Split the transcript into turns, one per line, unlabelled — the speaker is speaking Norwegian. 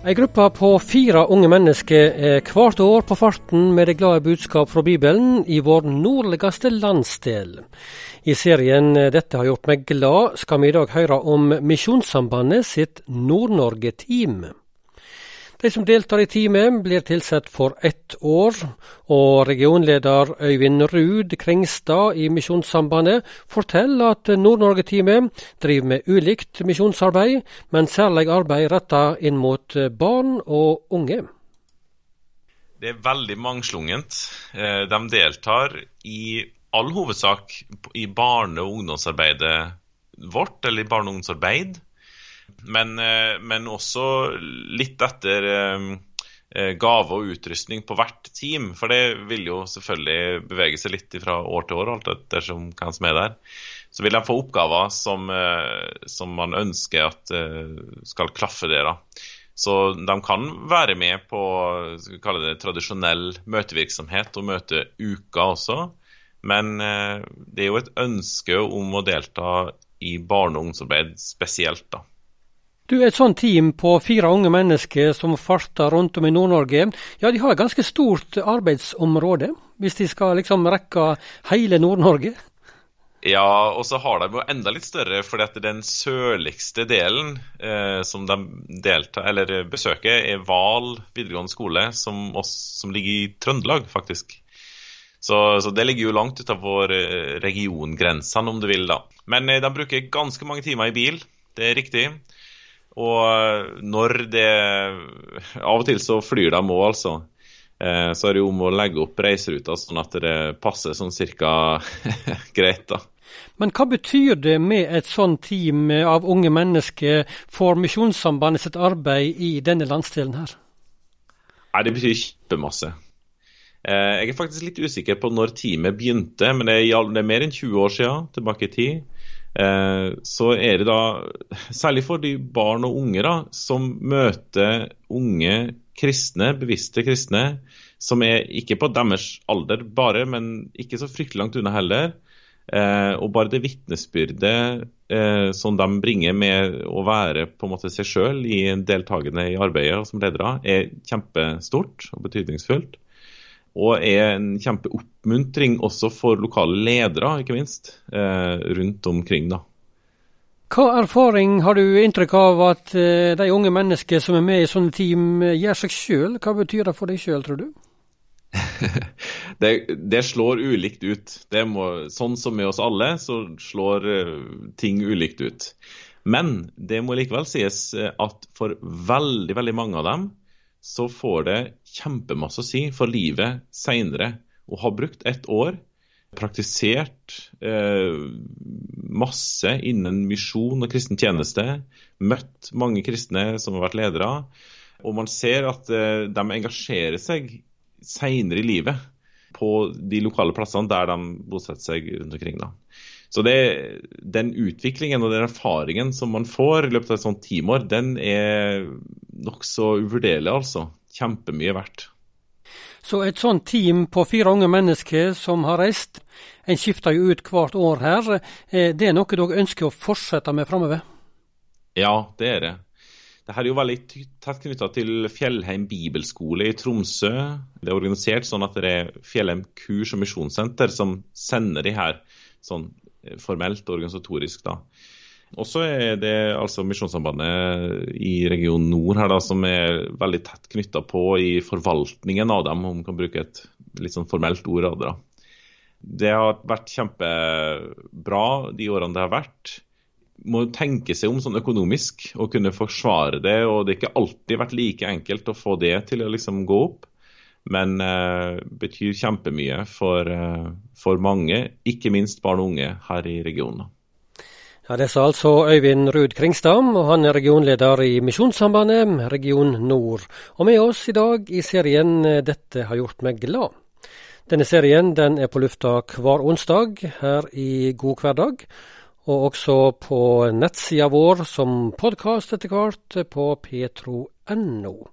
Ei gruppe på fire unge mennesker er hvert år på farten med det glade budskap fra Bibelen i vår nordligste landsdel. I serien 'Dette har gjort meg glad' skal vi i dag høre om Misjonssambandet sitt Nord-Norge-team. De som deltar i teamet, blir tilsatt for ett år, og regionleder Øyvind Ruud Kringstad i Misjonssambandet forteller at Nord-Norge-teamet driver med ulikt misjonsarbeid, men særlig arbeid retta inn mot barn og unge.
Det er veldig mangslungent. Eh, de deltar i all hovedsak i barne- og ungdomsarbeidet vårt, eller i barne- og ungdomsarbeid men, eh, men også litt etter eh, eh, gave og utrustning på hvert team. For det vil jo selvfølgelig bevege seg litt fra år til år, alt ettersom hvem som er der. Så vil de få oppgaver som, som man ønsker at skal klaffe der. Så de kan være med på skal vi kalle det tradisjonell møtevirksomhet og møteuka også. Men det er jo et ønske om å delta i barne- og ungdomsarbeid spesielt, da.
Du, Et sånt team på fire unge mennesker som farter rundt om i Nord-Norge, ja, de har et ganske stort arbeidsområde, hvis de skal liksom rekke hele Nord-Norge?
Ja, og så har de jo enda litt større, at den sørligste delen eh, som de deltar, eller besøker, er Val videregående skole, som, oss, som ligger i Trøndelag, faktisk. Så, så, det ligger jo langt utenfor eh, regiongrensene, om du vil, da. Men eh, de bruker ganske mange timer i bil, det er riktig. Og når det Av og til så flyr de òg, altså. Eh, så er det jo om å legge opp reiseruta sånn at det passer sånn cirka greit, da.
Men hva betyr det med et sånt team av unge mennesker for Misjonssambandet sitt arbeid i denne landsdelen her?
Nei, Det betyr kjempemasse. Eh, jeg er faktisk litt usikker på når teamet begynte, men det er, mer enn 20 år siden tilbake i tid. Eh, så er det da, særlig for de barn og unge da, som møter unge kristne, bevisste kristne, som er ikke på deres alder bare, men ikke så fryktelig langt unna heller. Eh, og bare det vitnesbyrdet eh, som de bringer med å være på en måte seg sjøl i deltakende i arbeidet og som ledere, er kjempestort og betydningsfullt. Og er en kjempeoppmuntring også for lokale ledere, ikke minst, eh, rundt omkring. da.
Hva erfaring har du inntrykk av at eh, de unge mennesker som er med i sånne team, eh, gjør seg sjøl? Hva betyr det for deg sjøl, tror du?
det, det, slår ulikt ut. Må, sånn som med oss alle, så slår ting ulikt ut. Men det må likevel sies at for veldig, veldig mange av dem så får det kjempemasse å si for livet seinere. Å ha brukt ett år, praktisert eh, masse innen misjon og kristen tjeneste, møtt mange kristne som har vært ledere, og man ser at eh, de engasjerer seg seinere i livet på de lokale plassene der de bosetter seg rundt omkring. da. Så det, Den utviklingen og den erfaringen som man får i løpet av et sånt tiår, den er nokså uvurderlig, altså. Kjempemye verdt.
Så et sånt team på fire unge mennesker som har reist, en skifter jo ut hvert år her, eh, det er noe dere ønsker å fortsette med framover?
Ja, det er det. Dette er jo veldig tett knytta til Fjellheim bibelskole i Tromsø. Det er organisert sånn at det er Fjellheim kurs- og misjonssenter som sender de her sånn formelt og organisatorisk. da. Og så er det altså Misjonssambandet i region nord her da, som er veldig tett knytta på i forvaltningen av dem, om man kan bruke et litt sånn formelt ord. av Det da. Det har vært kjempebra de årene det har vært. Må tenke seg om sånn økonomisk og kunne forsvare det. og Det har ikke alltid vært like enkelt å få det til å liksom gå opp men uh, betyr kjempemye for, uh, for, mange, ikke minst barn og unge her i regionen.
Ja, Det sa altså Øyvind Ruud Kringstam, og han er regionleder i Misjonssambandet, Region Nord. Og med oss i dag i serien eh, 'Dette har gjort meg glad'. Denne serien den er på lufta hver onsdag her i God hverdag, og også på nettsida vår som podkast etter hvert på petro.no.